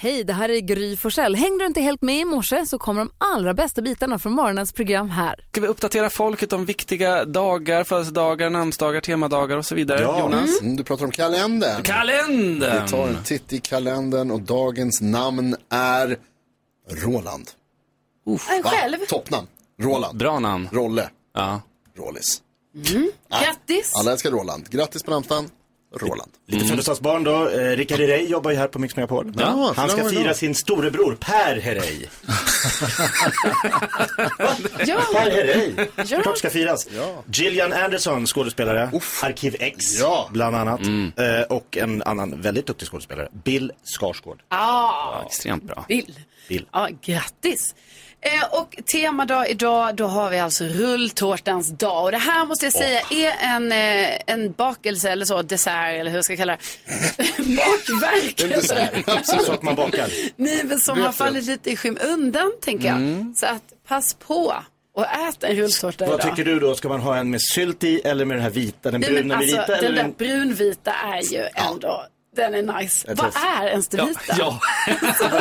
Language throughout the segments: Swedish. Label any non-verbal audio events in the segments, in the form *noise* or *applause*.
Hej, det här är Gry Forssell. Hängde du inte helt med i morse så kommer de allra bästa bitarna från morgonens program här. Ska vi uppdatera folket om viktiga dagar, födelsedagar, namnsdagar, temadagar och så vidare? Jonas? Mm, du pratar om kalendern. Kalendern! Vi tar en titt i kalendern och dagens namn är Roland. En själv. Toppnamn. Roland. Bra namn. Rolle. Ja. Rollis. Grattis. Alla älskar Roland. Grattis på namnsdagen. Roland. Lite födelsedagsbarn då. Eh, Rickard Herrey jobbar ju här på Mix Megapol. Ja, Han ska fira sin storebror Per Herrey. *laughs* Ja. Per Herrey. Ja. Klart ska firas. Ja. Gillian Anderson, skådespelare. Arkiv X, Ja. bland annat. Eh, och en annan väldigt duktig skådespelare, Bill Skarsgård. Ah, Extremt bra. Bill. Bill. Ja, grattis. Eh, och temadag idag, då har vi alltså rulltårtans dag. Och det här måste jag säga är en, eh, en bakelse eller så, dessert eller hur jag ska kalla det. *laughs* Bakverk. En dessert. Så att man bakar. Nej, men som har fallit lite i skymundan, tänker jag. Så att pass på och ät en rulltårta Vad idag. tycker du då? Ska man ha en med sylt i eller med den här vita? Den bruna men med alltså, vita? den Eller där brunvita är ju ändå, den är nice. Vad är ens det Ja, *laughs* ja.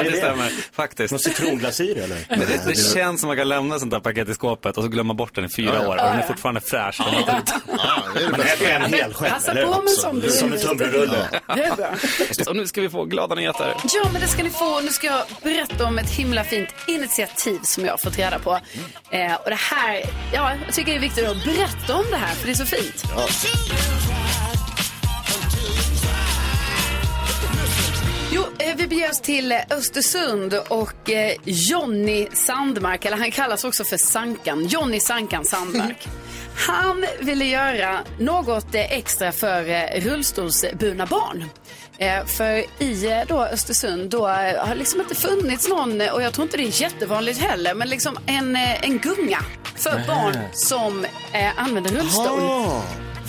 Det stämmer. Faktiskt. Någon citronglasyr eller? Men det, det känns som att man kan lämna sånt där paket i skåpet och så glömma bort den i fyra Ja, ja. år och den är fortfarande fräsch. Ut. Ja, det är det Man bästa. äter en hel själv, Passa eller? på med sån Som en tunnbrödsrulle. Det är bra. Och nu ska vi få glada nyheter. Ja, men det ska ni få. Nu ska jag berätta om ett himla fint initiativ som jag har fått reda på. Eh, och det här, ja, jag tycker det är viktigt att berätta om det här, för det är så fint. Jo, eh, vi beger oss till Östersund och eh, Jonny Sandmark, eller han kallas också för Sankan, Jonny Sankan Sandmark. *laughs* Han ville göra något eh, extra för rullstolsburna barn. För i då Östersund då har liksom inte funnits någon, och jag tror inte det är jättevanligt heller, men liksom en, en gunga för barn som använder rullstol.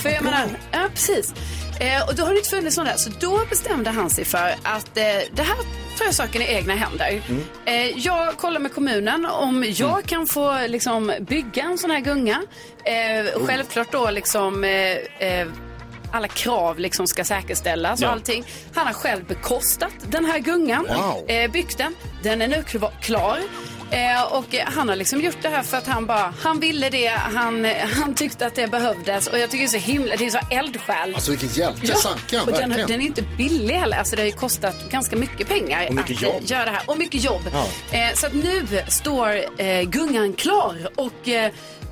För jag menar, ja precis. Eh, och då har det inte funnits någon där. Så då bestämde han sig för att eh, det här tar jag saken i egna händer. Eh, jag kollar med kommunen om jag kan få liksom, bygga en sån här gunga. Eh, Självklart då liksom eh, eh, alla krav liksom ska säkerställas och allting. Han har själv bekostat den här gungan, Wow. byggt den. Den är nu klar. Eh, och eh, han har liksom gjort det här för att han bara, han ville det, han, eh, han tyckte att det behövdes och jag tycker det är så himla, det är så eldsjäl. Alltså vilken hjälte, Sankan, och den, den är inte billig heller, alltså det har ju kostat ganska mycket pengar Och mycket att jobb. eh, göra det här. Och mycket jobb. Eh, så att nu står eh, gungan klar och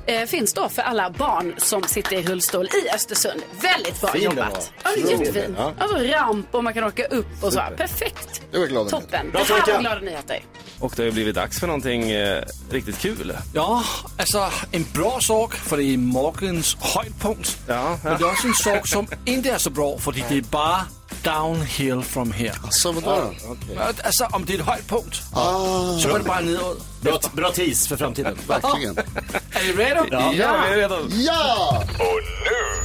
eh, finns då för alla barn som sitter i rullstol i Östersund. Väldigt bra Fin den jobbat. var. Ja, jättefin. ja. Alltså ramp och man kan åka upp och så. Perfekt. Det var glada Toppen. Bra, det här var glada nyheter. Och det har ju blivit dags för någonting eh, riktigt kul. Ja, alltså en bra sak för det är morgens höjdpunkt. Ja, Men det är också en sak som inte är så bra för det är bara downhill from here. Alltså vadå? Alltså om det är en höjdpunkt Ah, så går det bara nedåt. Bra, bra tease för framtiden. *laughs* verkligen. Är ni redo? Ja, vi är redo. Ja! Och nu.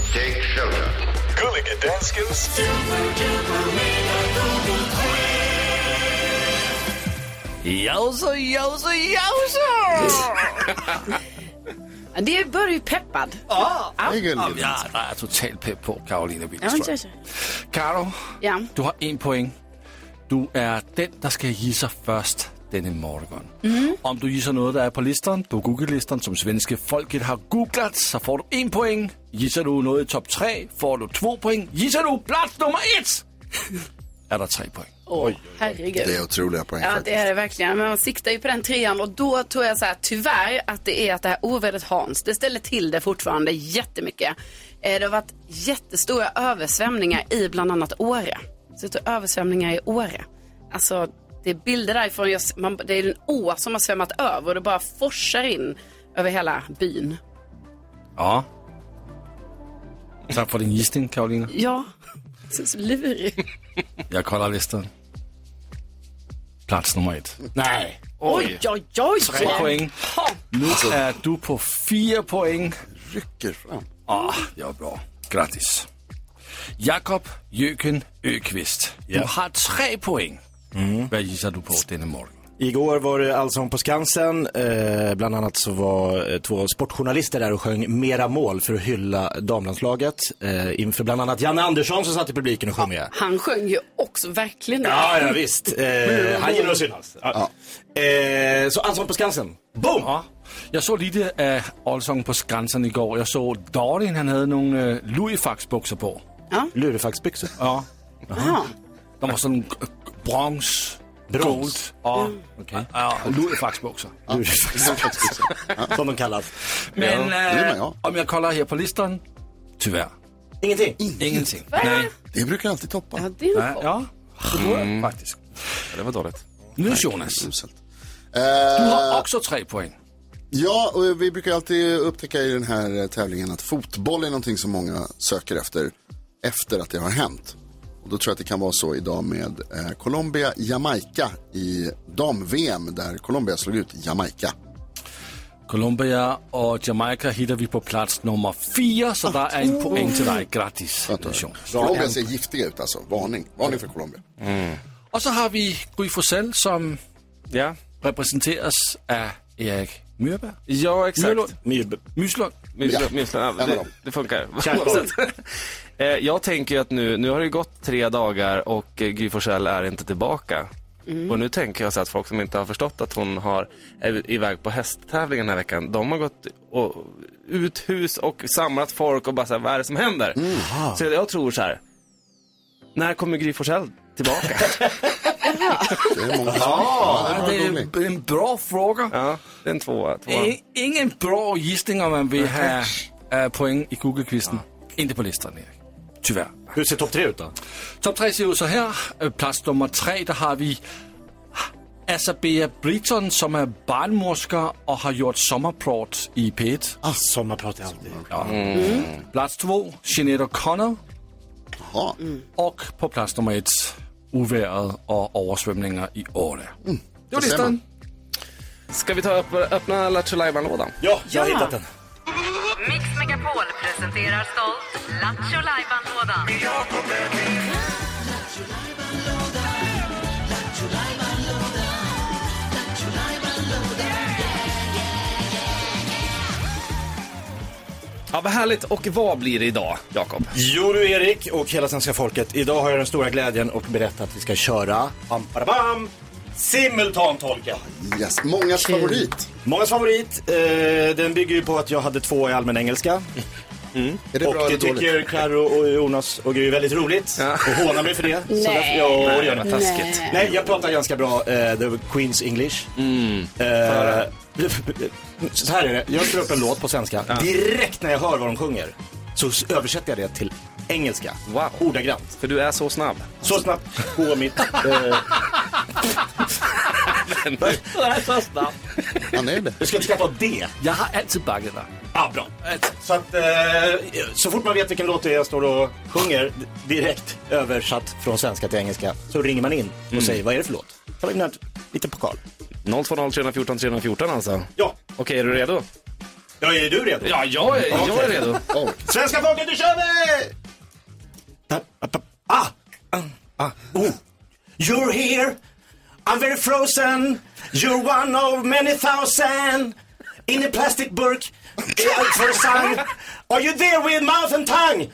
Gullige Danskens Jausa, jausa, jausa! *laughs* *laughs* Ja, Det börjar ju peppad. Ja, Det är gulligt. ja, der er totalt pepp på Karolina Ja, kör. Karo, Ja. du har en poäng. Du är den, der skal gissa først denne morgen. Mm. Om du gissar noget, der er på listan, på Google-listan, som svenske folket har googlat, så får du en poäng. Gissar du noget i top 3, får du två poäng. Gissar du plats nummer ett, är *laughs* der tre poäng. Åh, herregud. Det är otroliga poäng Ja, faktiskt. det är det verkligen. Men man siktar ju på den trean och då tror jag så här, tyvärr att det är att det här ovädret Hans, det ställer till det fortfarande jättemycket. Eh, Det har varit jättestora översvämningar i bland annat Åre. Så det är översvämningar i Åre. Alltså, det är bilder därifrån, jag, man, det är en å som har svämmat över och det bara forsar in över hela byn. Ja. Tak for din gissning, Karolina. Ja, *laughs* så, så lurig. Jeg kolder listan. Plats nummer ett. Nej. Oj, oj, oj. Tre poäng. Nu är du på fyra poäng. Rycker fram. Ah, ja, bra. Grattis. Jakob Jöken Öqvist. Du har tre poäng. Vad gissar du på denna morgon? Igår var det Allsång på Skansen. Eh, bland annat så var eh, två sportjournalister där och sjöng Mera mål för att hylla damlandslaget. Eh, inför bland annat Janne Andersson som satt i publiken och sjöng med. Han sjöng ju också verkligen. Ja, ja visst. Eh, *laughs* han gillar att synas. Ja. Eh, så Allsång på Skansen. Boom! Ja. Jag såg lite av Allsång på Skansen igår. Jag såg Darin, han hade några uh, Louisfax-byxor på. Lurifaxbyxor. Ja. Jaha. De var sådan uh, brons. Brons. Ja, okay. ja Louisfax-byxor. Lurifaxbyxor. *laughs* Som de kallas. Men Ja, det är man, eh, ja. om jag kollar här på listan, tyvärr. Ingenting. Ingenting. Nej. Det brukar alltid toppa. Ja, det är. Ja, det jag faktiskt. Ja, det var dåligt. Nu Jonas, du Eh, har också tre poäng. Ja, och vi brukar alltid upptäcka i den här eh, tävlingen att fotboll är någonting som många söker efter, efter att det har hänt. Och då tror jag att det kan vara så idag med eh, Colombia-Jamaica i dam-VM där Colombia slog ut Jamaica. Colombia och Jamaica hittar vi på plats nummer fyra, så där är en poäng till dig. Grattis. Colombia ser giftiga ut alltså, varning. Varning för Colombia. Och så har vi Gry Forssell som Ja, representeras av Erik Myrberg. ja exakt. Myrlund. Myrbe- Myslund. Minns, Ja, minns, ja, det, det funkar. *laughs* Eh, Jag tänker ju att nu, nu har det gått tre dagar och eh, Gry Forssell är inte tillbaka. Och nu tänker jag så att folk som inte har förstått att hon har, är iväg på hästtävling den här veckan, de har gått och, ut hus och samlat folk och bara så här, vad är det som händer? Så jag tror så här, när kommer Gry Forssell tillbaka? *laughs* Det är många som... Ja, det är en bra en fråga. ja, det är en tvåa. tvåa. I- Ingen bra gissning om man vill ha poäng i Google-quizen. Inte på listan, Erik. Tyvärr. Hur ser topp tre ut då? Top 3 ser ut så här. Øh, Plats nummer 3, där har vi Asabea Britton som är barnmorska och har gjort sommarprat i P1. Ah, sommarprat är alltid. Ja. Plats 2, Jeanette O'Connor. Jaha. Och på plats nummer 1, oväret och översvämningar i Åre. Det var listan. Ska vi ta upp, öppna Lattjo lådan Ja, jag har hittat den. Mix Megapol presenterar stolt Lattjo Lajban-lådan. Ja, vad härligt. Och vad blir det idag, Jakob? Jo du Erik och hela svenska folket. Idag har jag den stora glädjen att berätta att vi ska köra bam, bam, bam, simultantolka. Yes. Mångas favorit. Mångas favorit. Eh, den bygger ju på att jag hade två i allmän engelska. *laughs* Är det och bra det eller tycker Karo och Jonas och Gry är väldigt roligt. Ja. Och hånar mig för det. *laughs* Så Nej. därför, ja, Nej, gärna. vad taskigt. Nej. Nej, jag pratar ganska bra eh, the Queen's English. Eh, *laughs* så här är det, jag spelar upp en låt på svenska. Direkt när jag hör vad de sjunger så översätter jag det till engelska. Wow. Ordagrant. För du är så snabb. Så snabbt på mitt... Eh, Han är det. du ska inte skratta åt det. Jag har alltid dig. Ja, bra. Så att eh, så fort man vet vilken låt det är jag står och sjunger direkt översatt från svenska till engelska så ringer man in och säger vad är det för låt? Kan vi vinna en liten pokal? 020 314 314 alltså. Ja. Okej, är du redo? Ja, är du redo? Ja, jag är, jag är redo. Oh. Svenska folket, nu kör vi! Ah! Ah! ah. Oh. You're here, I'm very frozen. You're one of many thousand. In a plastic yeah, for a sign. Are you there with mouth and tongue?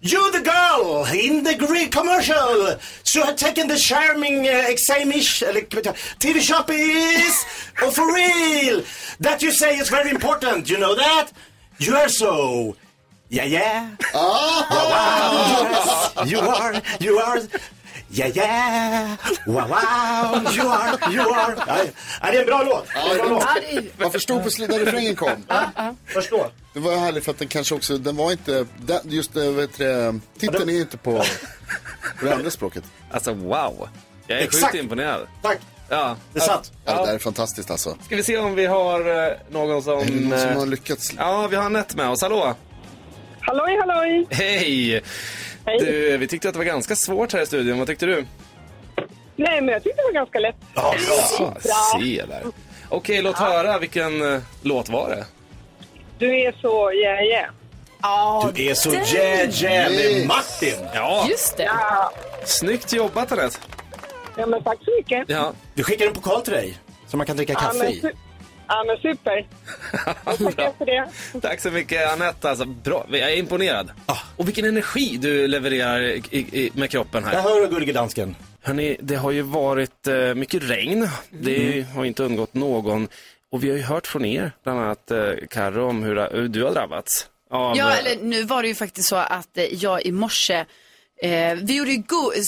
You the girl in the Greek commercial So had taken the charming uh, examish uh, eller uh, TV shoppies Oh *laughs* for real. That you say is very important. You know that? You are so. Yeah yeah. Oh. wow, *laughs* You are, you are Yeah yeah Wow wow You are, you are ja, ja, Det är en bra låt, det är en bra låt. Ja, Man förstod på sl- när refrängen kom. Förstå Det var härligt för att den kanske också, den var inte, just det, vet du, det, titeln är inte på, på det andra språket. Alltså, wow. Jag är Exakt. sjukt imponerad. Tack, Ja. det är sant Ja, det där är fantastiskt alltså. Ska vi se om vi har eh, någon som... Är det någon som eh, har lyckats? Ja, vi har Anette med oss. Hallå! Halloj, halloj! Hej! Hej. Du, vi tyckte att det var ganska svårt här i studion. Vad tyckte du? Nej, men jag tyckte det var ganska lätt. Ja, bra se där. Okej, låt höra. Vilken eh, låt var det? Du är så yeah, yeah. Du är så jävlig Martin! Ja, Just det. snyggt jobbat Anette. Ja, men tack så mycket. Ja. Vi skickar en pokal till dig som man kan dricka Ja, kaffe men, i. ja, men super. *laughs* Tackar för det. Tack så mycket Anette. Alltså, bra. Jag är imponerad. Och vilken energi du levererar i, i, med kroppen Jag här. hör gullige dansken. Hörrni, det har ju varit eh, mycket regn. Det har inte undgått någon. Och vi har ju hört från er, bland annat eh, Karo, om hur, hur du har drabbats. Av, Ja, eh, eller nu var det ju faktiskt så att eh, jag i morse Eh, vi gjorde ju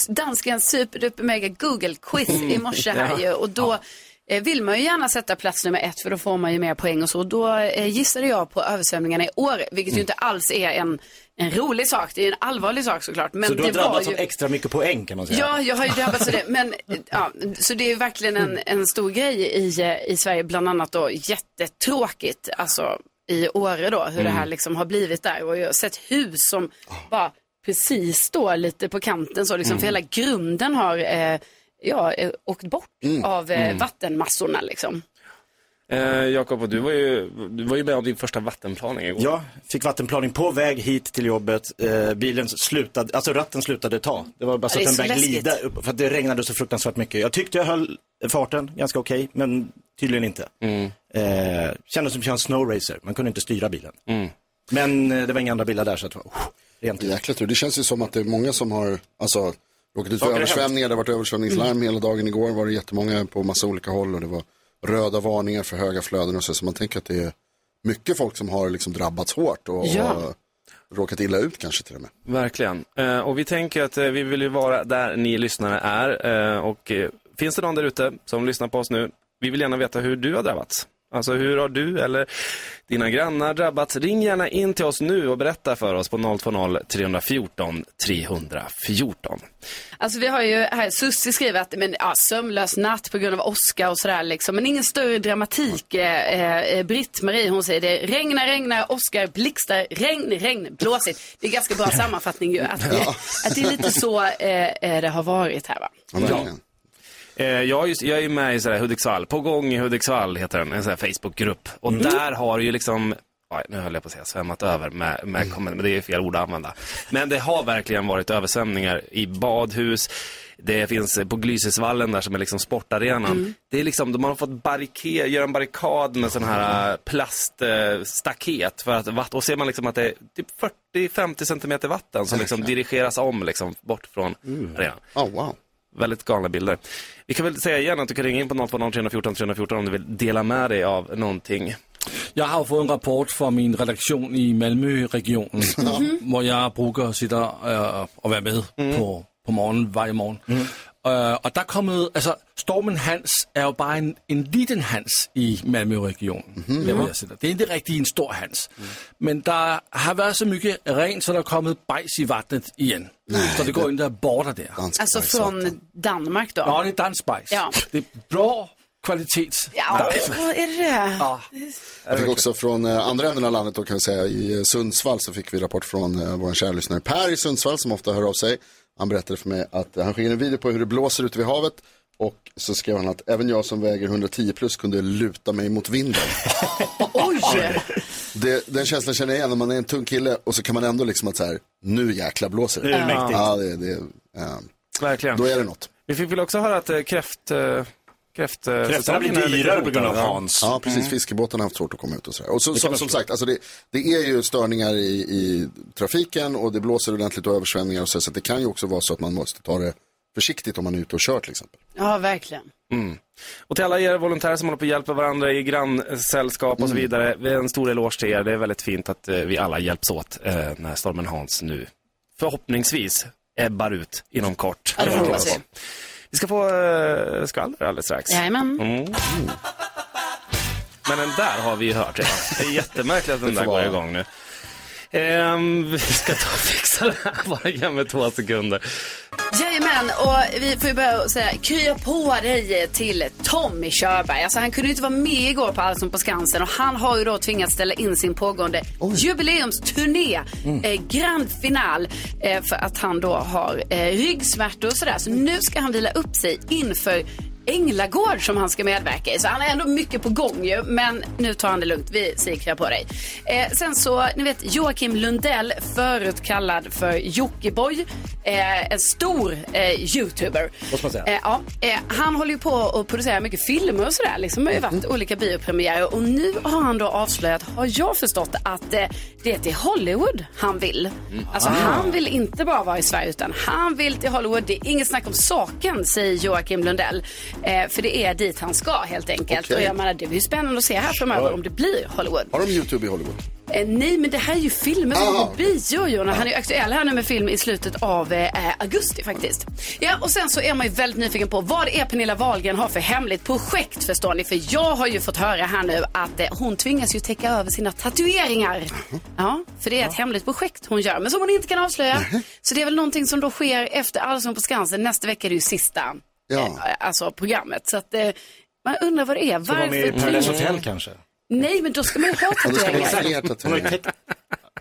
danskens superduper mega Google-quiz i morse här *laughs* Ja. ju och då eh, vill man ju gärna sätta plats nummer ett för då får man ju mer poäng och så. Då eh, gissade jag på översvämningarna i år, vilket ju inte alls är en, en rolig sak. Det är en allvarlig sak såklart. Men så du har drabbats ju... av extra mycket poäng kan man säga. Ja, jag har ju drabbats av det. Men, *laughs* ja, så det är verkligen en, en stor grej i, eh, i Sverige, bland annat då jättetråkigt, alltså i Åre då, hur det här liksom har blivit där. Och jag har sett hus som bara precis står lite på kanten så, liksom, för hela grunden har eh, ja, eh, åkt bort av eh, vattenmassorna liksom. Eh, Jakob, du var, ju, du var ju med om din första vattenplaning igår. Ja, fick vattenplaning på väg hit till jobbet. Eh, bilen slutade, alltså ratten slutade ta. Det var bara så att den började glida upp, för att det regnade så fruktansvärt mycket. Jag tyckte jag höll farten ganska okej, men tydligen inte. Mm. Eh, kändes som att köra en snowracer, man kunde inte styra bilen. Mm. Men eh, det var inga andra bilar där så att det var oh, rent. Jäkla tur. Det känns ju som att det är många som har alltså, råkat ut för översvämningar. Det har varit översvämningslarm hela dagen. Igår var det jättemånga på massa olika håll och det var röda varningar för höga flöden och så. Så man tänker att det är mycket folk som har liksom drabbats hårt och, Ja. och råkat illa ut kanske till och med. Verkligen. Eh, och vi tänker att eh, vi vill ju vara där ni lyssnare är. Eh, och finns det någon där ute som lyssnar på oss nu, vi vill gärna veta hur du har drabbats. Alltså hur har du eller dina grannar drabbats? Ring gärna in till oss nu och berätta för oss på 020 314 314. Alltså vi har ju här, Sussi skriver att men, ja, sömnlös natt på grund av åska och sådär liksom. Men ingen större dramatik. Eh, eh, Britt-Marie hon säger det regnar, regnar, åskar, blixtar, regn, regn, blåsigt. Det är ganska bra *laughs* sammanfattning ju. Att, det, att det är lite så eh, eh, det har varit här va. Ja, jag, är just, jag är med i sådär Hudiksvall, På gång i Hudiksvall heter den, en sån här Facebookgrupp. Och där har ju liksom, nu höll jag på att säga svämmat över med, med komment, men det är fel ord att använda. Men det har verkligen varit översvämningar i badhus. Det finns eh, på Glysesvallen där som är liksom sportarenan. Det är liksom, de har fått barrikad, göra en barrikad med sån här eh, plaststaket. För att, vatt- och ser man liksom att det är typ 40-50 centimeter vatten som liksom dirigeras om liksom bort från arenan. Oh, wow. Väldigt galna bilder. Vi kan väl säga igen att du kan ringa in på 020 314 314 om du vill dela med dig av någonting. Jeg har jo fået en rapport fra min redaktion i Malmø-regionen, *laughs* hvor jeg brugger at sitte øh, og være med på, på morgenen hver morgen. Øh, og der er kommet, altså Stormen Hans er jo bare en, en liten Hans i Malmø-regionen, der jeg sidder. Det er ikke rigtig en stor Hans. Men der har været så mycket regn, så der er kommet bajs i vattnet igen. så det går inte borta där. Dansk Alltså bajs, från. Danmark då. Ja, det är dansbajs. Ja. Det är bra kvalitets. Ja, vad är det det? Ja. Jag fick också från eh, andra änden av landet då kan vi säga i eh, Sundsvall så fick vi rapport från eh, vår kära lyssnare Per i Sundsvall som ofta hör av sig. Han berättade för mig att eh, han skickade en video på hur det blåser ute vid havet och så skrev han att även jag som väger 110 plus kunde luta mig mot vinden. *laughs* Oj! Det, den känslan känner jag igen när man är en tung kille och så kan man ändå liksom att så här, nu jäkla blåser det. Nu är det mäktigt. Ja, det, det, eh, Verkligen. då är det något. Vi fick väl också höra att eh, kräft... Kräft, Kräftorna blir dyrare på grund av. Hans. Ja, precis. Fiskebåtarna har haft svårt att komma ut och sådär. Och så, kan som, sagt, alltså det, det är ju störningar i, i trafiken och det blåser ordentligt och översvämningar och så, så det kan ju också vara så att man måste ta det försiktigt om man är ute och kör till exempel. Ja, verkligen. Och till alla er volontärer som håller på att hjälpa varandra i grannsällskap och så vidare. Vi är en stor eloge till er. Det är väldigt fint att eh, vi alla hjälps åt eh, när stormen Hans nu förhoppningsvis ebbar ut inom kort. Ja, det vi ska få uh, skvaller alldeles strax. Jajamän. Mm. Men den där har vi ju hört redan. Det är jättemärkligt att den där går igång nu. Ehm, vi ska ta och fixa det här. *laughs* Bara ge mig två sekunder. Jajamän, och vi får ju börja säga krya på dig till Tommy Körberg. Alltså han kunde ju inte vara med igår på Allsång på Skansen och han har ju då tvingats ställa in sin pågående jubileumsturné, eh, grand final, eh, för att han då har eh, ryggsmärtor och sådär. Så nu ska han vila upp sig inför Änglagård som han ska medverka i. Så han är ändå mycket på gång ju. Men nu tar han det lugnt. Vi säger på dig. Eh, sen så, ni vet Joakim Lundell, förut kallad för Jockiboi. Eh, en stor eh, YouTuber. Måste man säga. Eh, ja, eh, han håller ju på att producera mycket filmer och sådär. Liksom. Har ju varit olika biopremiärer. Och nu har han då avslöjat, har jag förstått, att eh, det är till Hollywood han vill. Alltså Ah. han vill inte bara vara i Sverige utan han vill till Hollywood. Det är inget snack om saken, säger Joakim Lundell. Eh, för det är dit han ska helt enkelt. Okej. Och jag menar, det blir spännande att se här framöver om det blir Hollywood. Har de YouTube i Hollywood? Eh, nej, men det här är ju filmer som går på bio. Jonas. Han är ju aktuell här nu med film i slutet av eh, augusti faktiskt. Ja, och sen så är man ju väldigt nyfiken på vad det är Pernilla Wahlgren har för hemligt projekt förstår ni. För jag har ju fått höra här nu att eh, hon tvingas ju täcka över sina tatueringar. Ja, för det är ett hemligt projekt hon gör, men som hon inte kan avslöja. Så det är väl någonting som då sker efter Allsång på Skansen. Nästa vecka är det ju sista Ja. eh, alltså programmet. Så att eh, man undrar vad det är. Får vara med i Varför Paradise Hotel kanske? Nej, men då ska man ju ha Ja, tatueringar.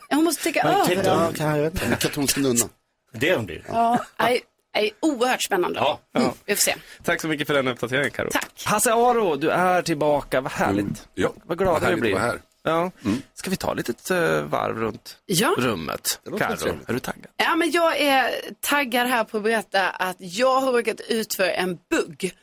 Hon måste täcka över dem. ja, kan jag vet inte. Katolsk nunna. Det är de blir. Ja, nej, nej, oerhört spännande. Ja. Mm, vi får se. Tack så mycket för den uppdateringen Karo. Tack. Hasse Aro, du är tillbaka. Vad härligt. Ja, Vad glada vi härligt blir. att vara här. Ja. Ska vi ta ett litet uh, varv runt Ja. rummet? trevligt. är du taggad? Ja, men jag är taggad här på att berätta att jag har råkat ut för en bugg.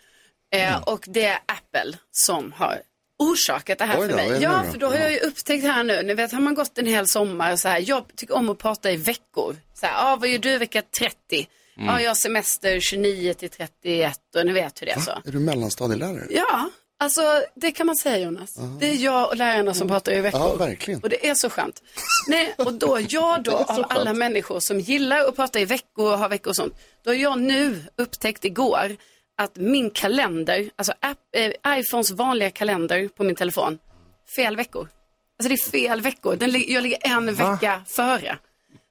Eh, Och det är Apple som har orsakat det här för då, är mig. Ja, för då har jag ju upptäckt här nu, ni vet har man gått en hel sommar så här, jag tycker om att prata i veckor. Så här, ah, vad gör du vecka 30? Ja, jag har semester 29 till 31 och ni vet hur det är så. Är du mellanstadielärare? Ja, alltså det kan man säga Jonas. Det är jag och lärarna som pratar i veckor. Ja, verkligen. Och det är så skönt. Nej, och då, *laughs* jag då, av alla människor som gillar att prata i veckor och ha veckor och sånt, då har jag nu upptäckt igår att min kalender, alltså app, eh, iPhones vanliga kalender på min telefon, fel veckor. Alltså det är fel veckor. Den, jag ligger en vecka före.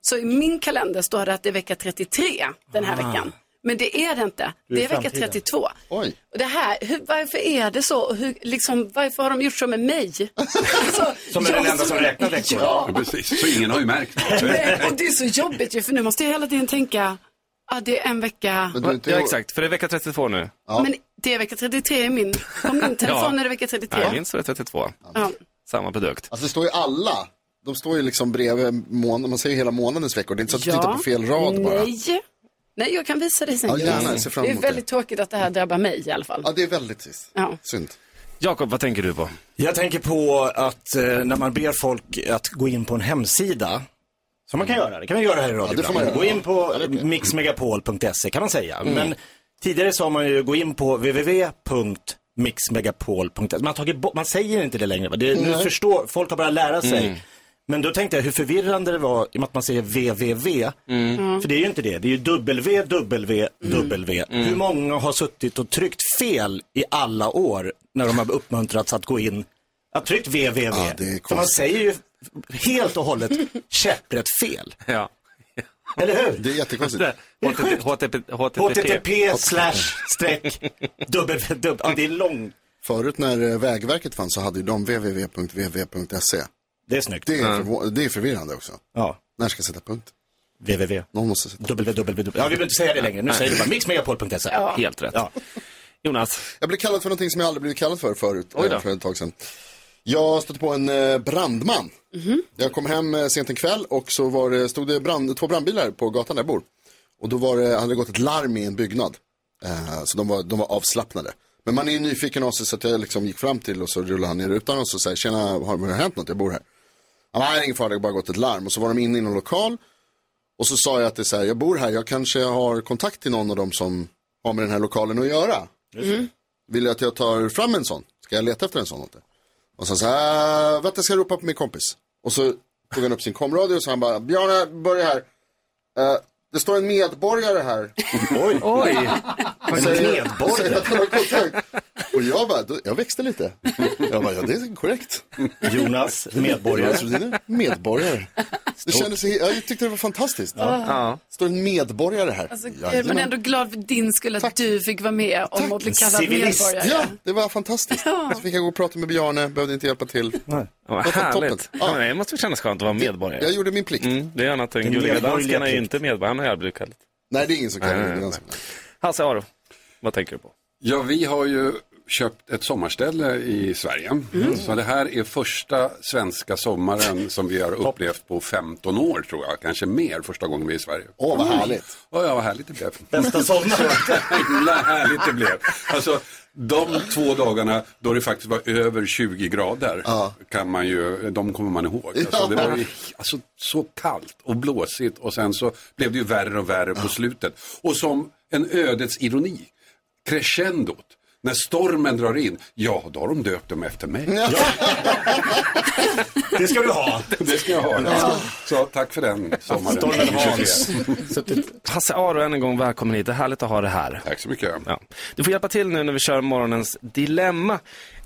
Så i min kalender står det att det är vecka 33 den här veckan. Men det är det inte. Du är Det är vecka framtiden. 32. Oj. Och det här, hur, varför är det så? Och Hur, liksom, varför har de gjort så med mig? *laughs* Alltså, Som är den enda som räknar veckor. Ja, precis. Så ingen har ju märkt. *laughs* Nej, och det är så jobbigt ju, för nu måste jag hela tiden tänka, ja det är en vecka, du är inte... Ja, exakt. För det är vecka 32 nu. Ja. men det är vecka 33 i min, på min telefon *laughs* Ja. är det vecka 33. Nej, min står det 32. Ja. Samma produkt. Alltså det står ju alla. De står ju liksom bredvid månaden. Man ser ju hela månadens veckor. Det är inte så att du tittar på fel rad bara. Nej. Nej, jag kan visa dig sen. Ja, gärna. Jag ser fram det är emot väldigt tråkigt att det här drabbar mig i alla fall. Ja, det är väldigt trist. Ja. Synd. Jakob, vad tänker du på? Jag tänker på att eh, när man ber folk att gå in på en hemsida, som man kan göra, det kan man göra här i radio det får man ibland. göra. Gå in på mixmegapol.se kan man säga. Men tidigare sa man ju gå in på www.mixmegapol.se. Man, har tagit bort- man säger inte det längre. va? Det, nu förstår, folk har börjat lära sig. Men då tänkte jag hur förvirrande det var i och med att man säger www. För det är ju inte det. Det är ju www. Hur många har suttit och tryckt fel i alla år när de har uppmuntrats att gå in? Att tryckt www. Ja, det är För man säger ju helt och hållet käpprätt fel. Ja. Eller hur? Det är jättekonstigt. HTTP. HTTP. HTTP slash streck dubbel, dubbel, ja det är lång. Förut när Vägverket fanns så hade ju de www.vv.se. Det är snyggt. Det är, förvå- det är förvirrande också. Ja, När ska jag sätta punkt? www. Någon måste sätta Www. Ja, vi behöver inte säga det längre. Nu säger du bara mixmegapol.se. Ja. Helt rätt. Ja. Jonas, Jag blev kallad för någonting som jag aldrig blivit kallad för förut, Oj då. eh, för ett tag sedan. Jag stötte på en eh, brandman. Jag kom hem eh, sent en kväll och så var det, stod det brand, två brandbilar på gatan där jag bor. Och då var det, hade det gått ett larm i en byggnad. Eh, så de var, de var avslappnade. Men man är ju nyfiken av sig så att jag liksom gick fram till och så rullade han ner rutan och så säger tjena, har har det hänt något? Jag bor här. Han nej, ingen fara, det har bara gått ett larm. Och så var de inne i någon lokal. Och så sa jag att det är så här, jag bor här, jag kanske har kontakt till någon av dem som har med den här lokalen att göra. Vill du att jag tar fram en sån? Ska jag leta efter en sån åt dig? Och så sa han, äh, vänta jag ska ropa på min kompis. Och så tog han upp sin komradio och så han bara, Bjarne, börja här. Eh, det står en medborgare här. Oj. Oj. *laughs* En Säger- medborgare. säger att han har kontakt. Och jag bara, då- jag växte lite. Jag bara, ja det är korrekt. Jonas, medborgare. Medborgare. Det kändes, jag tyckte det var fantastiskt. Ja. Står en medborgare här. Alltså, jag är ändå glad för din skull att du fick vara med om att bli kallad Civilist. medborgare. Ja, det var fantastiskt. Så fick jag gå och prata med Bjarne, behövde inte hjälpa till. Vad var härligt. Ja. Ja. det måste kännas skönt att vara medborgare. Jag gjorde min plikt. Mm, det är annat än Gulliga dansken är ju inte medborgare. Han har aldrig kallat. Nej, det är ingen som kan Nej, nej, är nej. Hasse Aro, vad tänker du på? Ja, vi har ju köpt ett sommarställe i Sverige. Mm. Så det här är första svenska sommaren som vi har upplevt på 15 år tror jag. Kanske mer första gången vi är i Sverige. Åh, vad härligt. Ja, ja vad härligt det blev. Bästa sommaren. *laughs* Himla härligt det blev. Alltså, de två dagarna då det faktiskt var över 20 grader, kan man ju, de kommer man ihåg. Alltså, det var ju alltså, så kallt och blåsigt och sen så blev det ju värre och värre på slutet. Och som en ödets ironi, crescendot, när stormen drar in, ja då har de döpt dem efter mig. Det ska du ha. Det ska jag ha. Så tack för den sommaren. Stormen Hans. 2023. Hasse Aro, än en gång välkommen hit. Det är härligt att ha det här. Tack så mycket. Ja. Du får hjälpa till nu när vi kör morgonens dilemma.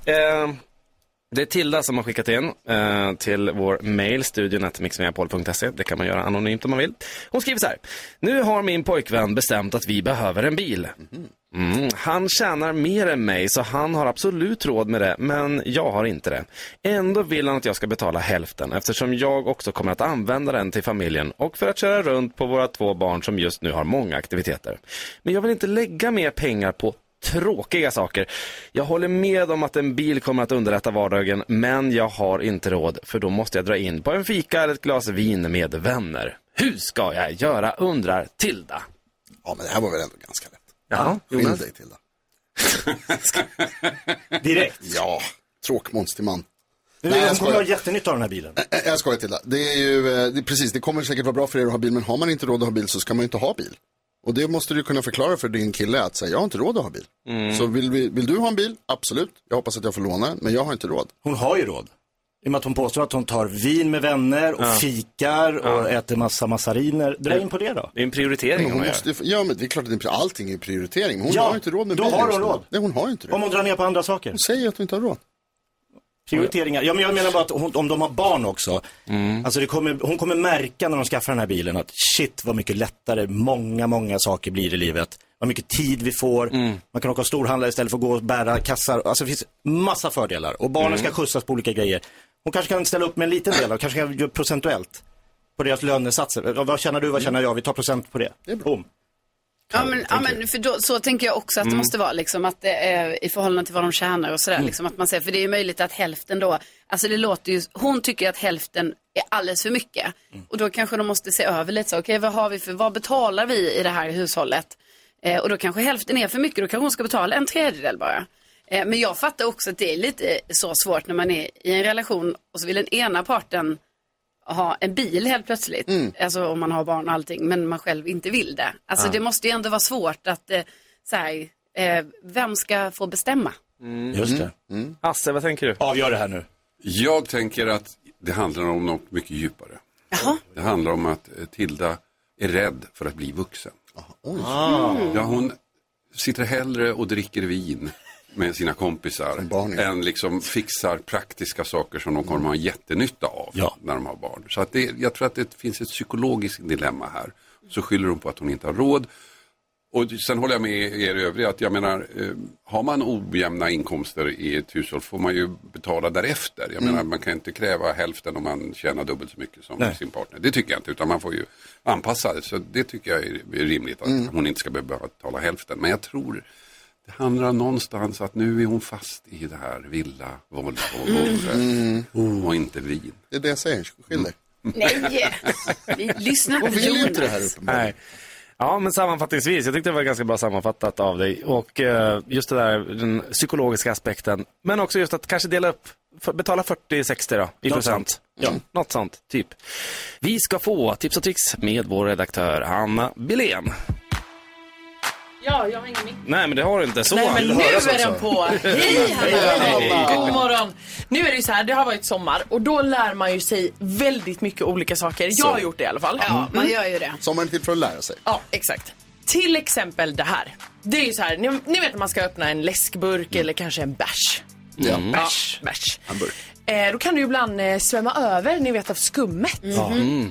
Eh, det är Tilda som har skickat in eh, till vår mail, studion. Det kan man göra anonymt om man vill. Hon skriver så här. Nu har min pojkvän bestämt att vi behöver en bil. Mm, Mm. han tjänar mer än mig så han har absolut råd med det, men jag har inte det. Ändå vill han att jag ska betala hälften eftersom jag också kommer att använda den till familjen och för att köra runt på våra två barn som just nu har många aktiviteter. Men jag vill inte lägga mer pengar på tråkiga saker. Jag håller med om att en bil kommer att underlätta vardagen, men jag har inte råd för då måste jag dra in på en fika eller ett glas vin med vänner. Hur ska jag göra, undrar Tilda. Ja, men det här var väl ändå ganska. Ja, Skilj dig till det. *laughs* Direkt. Ja, tråkmåns till man. Nu, Nej, jag kommer ha jättenytta av den här bilen. Ä- Jag skojar till det. Det är ju, eh, det, är precis, det kommer säkert vara bra för er att ha bil, men har man inte råd att ha bil så ska man inte ha bil. Och det måste du kunna förklara för din kille att säga, jag har inte råd att ha bil. Mm. Så vill, vi, vill du ha en bil? Absolut. Jag hoppas att jag får låna en, men jag har inte råd. Hon har ju råd. I och med att hon påstår att hon tar vin med vänner och Ja. fikar och äter massa massariner. Dra in på det då. Det är en prioritering Men hon hon måste, ja, men det är klart att det är, allting är prioritering. Men hon Ja, har ju inte råd med då bil har hon råd. Nej, hon har inte det. Om hon drar ner på andra saker. Hon säger att hon inte har råd. Prioriteringar. Ja, men jag menar bara att hon, om de har barn också. Alltså det kommer, hon kommer märka när de skaffar den här bilen att shit vad mycket lättare många, många saker blir i livet. Vad mycket tid vi får. Man kan åka och storhandla istället för att gå och bära kassar. Alltså det finns massa fördelar. Och barnen Mm. ska skjutsas på olika grejer. Hon kanske kan ställa upp med en liten del, och kanske kan göra procentuellt. På deras lönesatser. Vad tjänar du, vad tjänar jag? Vi tar procent på det. Boom. Ja men, ja, men för då, så tänker jag också att det Mm. måste vara liksom att det är i förhållande till vad de tjänar och sådär. Mm. Liksom att man säger, för det är ju möjligt att hälften då, alltså det låter ju, hon tycker att hälften är alldeles för mycket. Mm. Och då kanske de måste se över lite så, okej vad har vi för, vad betalar vi i det här hushållet? Eh, och då kanske hälften är för mycket, då kanske hon ska betala en tredjedel bara. Eh, men jag fattar också att det är lite så svårt när man är i en relation och så vill den ena parten ha en bil helt plötsligt. Alltså om man har barn och allting, men man själv inte vill det. Alltså Ja. det måste ju ändå vara svårt att, eh, så här, eh, vem ska få bestämma? Just det. Hasse, vad tänker du? Avgör det här nu. Jag tänker att det handlar om något mycket djupare. Det handlar om att eh, Tilda är rädd för att bli vuxen. Ah. Ja, hon sitter hellre och dricker vin med sina kompisar än liksom fixar praktiska saker som de kommer att ha jättenytta av när de har barn. Så att det, jag tror att det finns ett psykologiskt dilemma här. Så skyller hon på att hon inte har råd. Och sen håller jag med er övriga att jag menar, eh, har man ojämna inkomster i ett hushåll får man ju betala därefter. Jag menar, man kan inte kräva hälften om man tjänar dubbelt så mycket som Nej. sin partner. Det tycker jag inte, utan man får ju anpassa det. Så det tycker jag är rimligt, att hon inte ska behöva betala hälften. Men jag tror det handlar någonstans att nu är hon fast i det här villa, Volvo, Mm. och inte vin. Det är det jag säger, skilj dig. Nej, vi lyssnar på Hon vill Jonas. inte det här uppenbarligen. Nej. Ja, men sammanfattningsvis, jag tyckte det var ganska bra sammanfattat av dig. Och eh, just det där, den psykologiska aspekten. Men också just att kanske dela upp, för, betala 40-60 då, i Något procent. sånt. Ja. Något sånt, typ. Vi ska få tips och tricks med vår redaktör Hanna Billén. Ja, jag har ingen mick. Nej, men det har du inte. Så. Nej, men nu höras är den på. *laughs* Hej Hanna! God morgon. Nu är det ju så här, det har varit sommar och då lär man ju sig väldigt mycket olika saker. Jag har gjort det i alla fall. Ja, man gör ju det. Sommaren är till för att lära sig. Ja, exakt. Till exempel det här. Det är ju så här, ni, ni vet när man ska öppna en läskburk eller kanske en bärs. Ja. Bärs. bärs. Eh, då kan det ju ibland eh, svämma över, ni vet av skummet.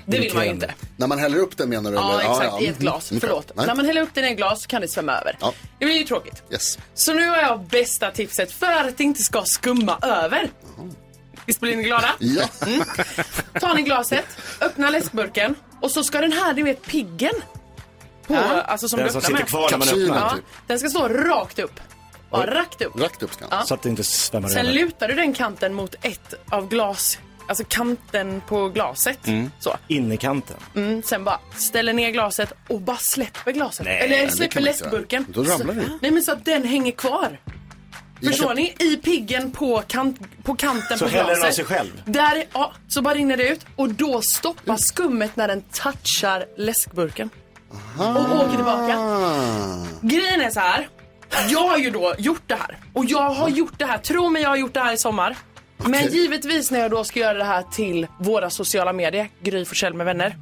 Det vill man ju inte. När man häller upp den menar du? Ja, eller? exakt. I ett glas. Mm. Förlåt. Nej. När man häller upp den i ett glas så kan det svämma över. Ja. Det blir ju tråkigt. Yes. Så nu har jag bästa tipset för att det inte ska skumma över. Visst blir ni glada? Ja. Mm. Tar ni glaset, öppnar läskburken och så ska den här, du vet piggen. På, Ja. alltså som Den du som öppnar sitter med. kvar när man Kapsylen, öppnar. Ja, typ. Den ska stå rakt upp. Bara rakt upp. Rakt upp ska Ja. Så att det inte svämmar Sen över. lutar du den kanten mot ett av glas, alltså kanten på glaset. Mm. Så. In i kanten. Mm, sen bara ställer ner glaset och bara släpper glaset. Nej, Eller släpper läskburken. Då ramlar så, det. Nej men så att den hänger kvar. I Förstår ni? I piggen på, kant, på kanten Så på häller den glaset. av sig själv? Där, ja, så bara rinner det ut. Och då stoppar skummet när den touchar läskburken. Och åker tillbaka. Grejen är så här. Jag har ju då gjort det här. Och jag har gjort det här, tro mig jag har gjort det här i sommar. Men givetvis när jag då ska göra det här till våra sociala medier, Gry Forssell med vänner.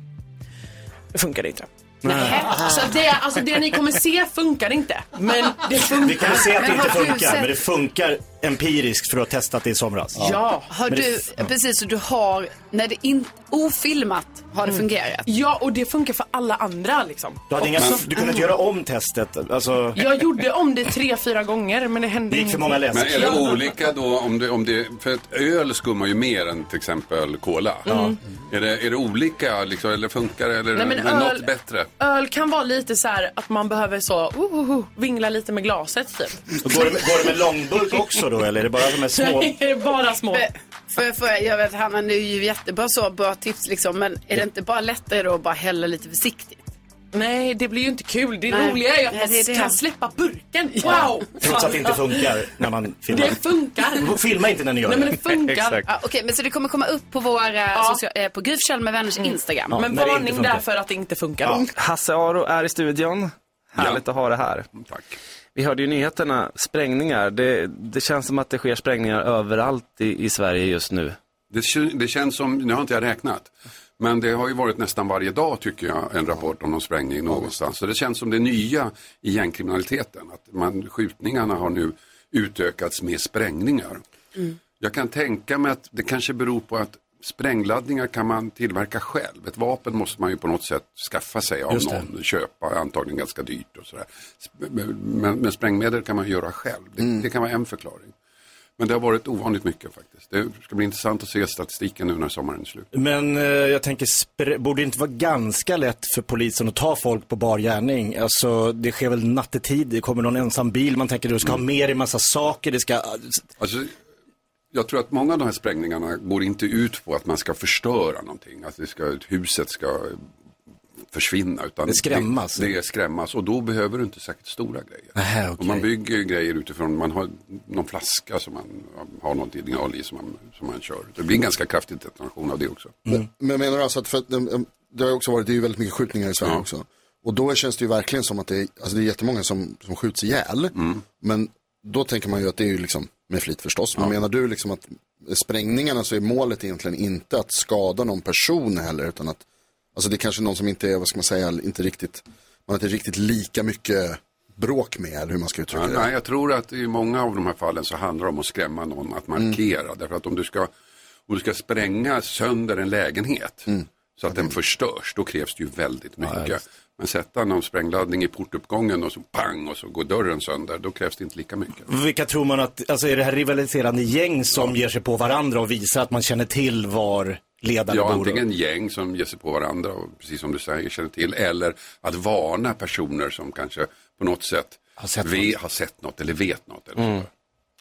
Det funkar inte. Nej. Så det, alltså det ni kommer se funkar inte. Men det funkar. Vi kan se att det inte funkar, men det funkar empiriskt för att ha testat det i somras. Ja. Har Men det- du, ja. precis, så du har, när det inte, ofilmat har det Mm. fungerat? Ja, och det funkar för alla andra liksom. Du, hade inga, du kunde inte göra om testet. Alltså, Jag gjorde om det tre, fyra gånger men det hände Det gick för ingenting. många läsk. Men är det Ja. olika då om det, om det, för att öl skummar ju mer än till exempel cola. Mm. Är, det, är det olika liksom, eller funkar det eller Nej, men öl- något bättre? Öl kan vara lite så här att man behöver så, uh, uh, uh, vingla lite med glaset typ. går, det med, går det med långburk också då, eller är det bara de här små? *laughs* Nej, det är bara små. För, för, jag vet, Hanna, nu är ju jättebra så, bra tips liksom, men är det inte bara lättare då att bara hälla lite försiktigt? Nej, det blir ju inte kul. Det Nej. roliga är ju att Nej, man det är det. kan släppa burken. Ja. Wow! Trots att det inte funkar när man filmar. Det funkar. *laughs* Filma inte när ni gör Nej, det. men det funkar. *laughs* Ja, Okej, men så det kommer komma upp på våra, Ja. social, eh, på Gry Forssell med vänners Instagram. men varning där för att det inte funkar. Ja. Hasse Aro är i studion. Härligt att ha det här. Tack. Vi hörde ju nyheterna, sprängningar. Det, det känns som att det sker sprängningar överallt i, i Sverige just nu. Det, det känns som, nu har inte jag räknat, men det har ju varit nästan varje dag tycker jag en rapport om någon sprängning någonstans. Så det känns som det nya i gängkriminaliteten, att man, skjutningarna har nu utökats med sprängningar. Jag kan tänka mig att det kanske beror på att sprängladdningar kan man tillverka själv. Ett vapen måste man ju på något sätt skaffa sig av någon, köpa, antagligen ganska dyrt och sådär. Men, men sprängmedel kan man göra själv. Det, det kan vara en förklaring. Men det har varit ovanligt mycket faktiskt. Det ska bli intressant att se statistiken nu när sommaren är slut. Men eh, jag tänker, borde det inte vara ganska lätt för polisen att ta folk på bar gärning? Alltså, det sker väl nattetid, det kommer någon ensam bil, man tänker du ska ha med dig massa saker, det ska... Alltså, jag tror att många av de här sprängningarna går inte ut på att man ska förstöra någonting. Att det ska, huset ska försvinna. Utan Det skrämmas. Det, det skrämmas och då behöver du inte särskilt stora grejer. Och okej. man bygger grejer utifrån, man har någon flaska som man har något innehåll i som man, som man kör. Det blir en ganska kraftig detonation av det också. Men menar du alltså att, för att um, det har också varit, det är ju väldigt mycket skjutningar i Sverige Ja. också. Och då känns det ju verkligen som att det är, alltså det är jättemånga som, som skjuts ihjäl. Mm. Men då tänker man ju att det är ju liksom med flit förstås. Men menar du liksom att sprängningarna så är målet egentligen inte att skada någon person heller. Utan att, alltså det är kanske någon som inte är, vad ska man säga, inte riktigt, man har inte riktigt lika mycket bråk med eller hur man ska uttrycka Ja, det. nej, jag tror att i många av de här fallen så handlar det om att skrämma någon, att markera. Därför att om du ska, om du ska spränga sönder en lägenhet så att den förstörs, då krävs det ju väldigt mycket. Men sätta någon sprängladdning i portuppgången och så pang och så går dörren sönder, då krävs det inte lika mycket. Vilka tror man att, alltså är det här rivaliserande gäng som ger sig på varandra och visar att man känner till var ledaren Ja, bor? antingen gäng som ger sig på varandra och precis som du säger känner till, eller att varna personer som kanske på något sätt har sett ve, har sett något eller vet något. Eller Mm.